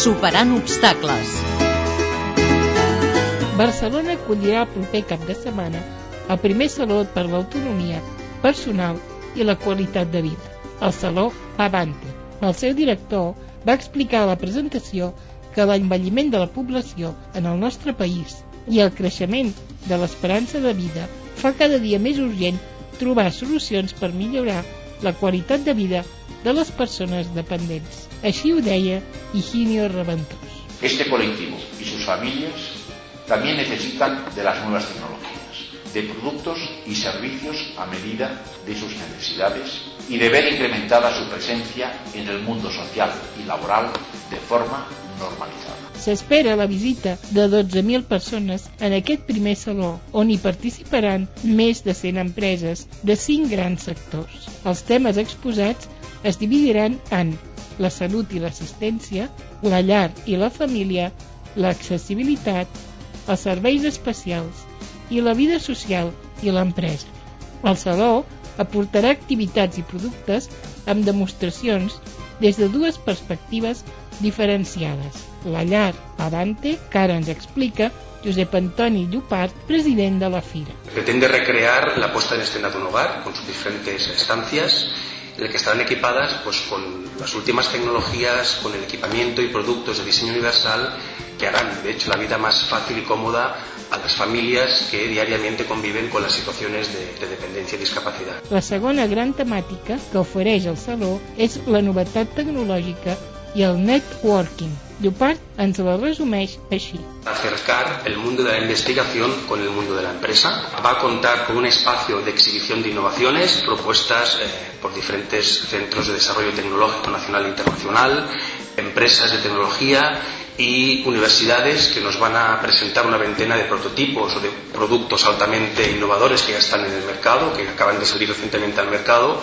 Superant obstacles. Barcelona acollirà el proper cap de setmana el primer Saló per l'Autonomia Personal i la Qualitat de Vida, el Saló Avante. El seu director va explicar a la presentació que l'envelliment de la població en el nostre país i el creixement de l'esperança de vida fa cada dia més urgent trobar solucions per millorar la qualitat de vida de les persones dependents. Així ho deia Higinio Reventós. Este colectivo y sus familias también necesitan de las nuevas tecnologías, de productos y servicios a medida de sus necesidades y de ver incrementada su presencia en el mundo social y laboral de forma normalitzada. S'espera la visita de 12.000 persones en aquest primer saló, on hi participaran més de 100 empreses de 5 grans sectors. Els temes exposats es dividiran en la salut i l'assistència, la llar i la família, l'accessibilitat, els serveis especials i la vida social i l'empresa. El saló aportarà activitats i productes amb demostracions des de dues perspectives diferenciades. La llar Avante, que ara ens explica Josep Antoni Llupart, president de la Fira. Pretende recrear la puesta en escena de un hogar con sus diferentes estancias en el que estarán equipadas pues, con las últimas tecnologías, con el equipamiento y productos de diseño universal que harán, de hecho, la vida más fácil y cómoda a las familias que diariamente conviven con las situaciones de, de dependencia y discapacidad. La segona gran temàtica que ofereix el Saló és la novetat tecnològica i el networking. Llopart ens resumeix així. Acercar el mundo de la investigación con el mundo de la empresa. Va a contar con un espacio de exhibición de innovaciones propuestas eh, por diferentes centros de desarrollo tecnológico nacional e internacional, empresas de tecnología y universidades que nos van a presentar una veintena de prototipos o de productos altamente innovadores que ya están en el mercado, que acaban de salir recientemente al mercado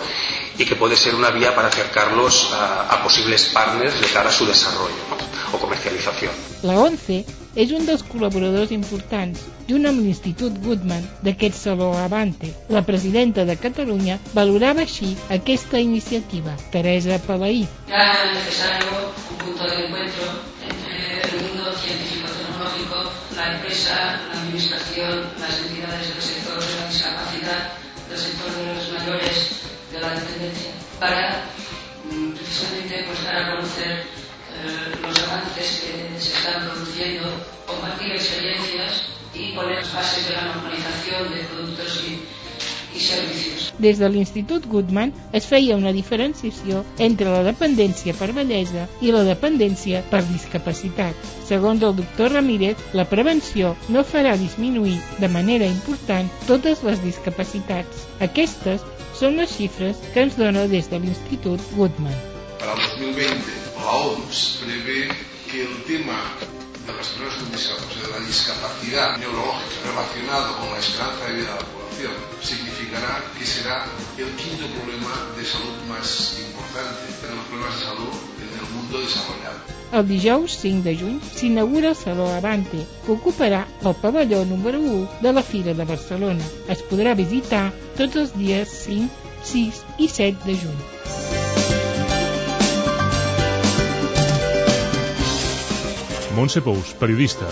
y que puede ser una vía para acercarlos a, a posibles partners de cara a su desarrollo ¿no? o comercialización. La ONCE és un dels col·laboradors importants, junt amb l'Institut Goodman d'aquest Saló Avante. La presidenta de Catalunya valorava així aquesta iniciativa, Teresa Palaí. Era necesario un punto de encuentro entre el mundo científico-tecnológico, la empresa, la administración, las entidades del sector de la discapacidad, del sector de los mayores, de la dependencia, para mm, precisamente pues, dar a conocer eh, los avances que se están produciendo, compartir experiencias y poner las bases de la normalización de productos y, y servicios. Des de l'Institut Goodman es feia una diferenciació entre la dependència per bellesa i la dependència per discapacitat. Segons el doctor Ramírez, la prevenció no farà disminuir de manera important totes les discapacitats. Aquestes són les xifres que ens dona des de l'Institut Goodman. Para el 2020, la OMS prevé que el tema de las personas con discapacidad, de la discapacidad neurológica relacionado con la esperanza de vida que será el quinto problema de salud más importante de los problemas de salud en el mundo desarrollado. El dijous 5 de juny s'inaugura el Saló Avante, que ocuparà el pavelló número 1 de la Fira de Barcelona. Es podrà visitar tots els dies 5, 6 i 7 de juny. Montse Pous, periodista.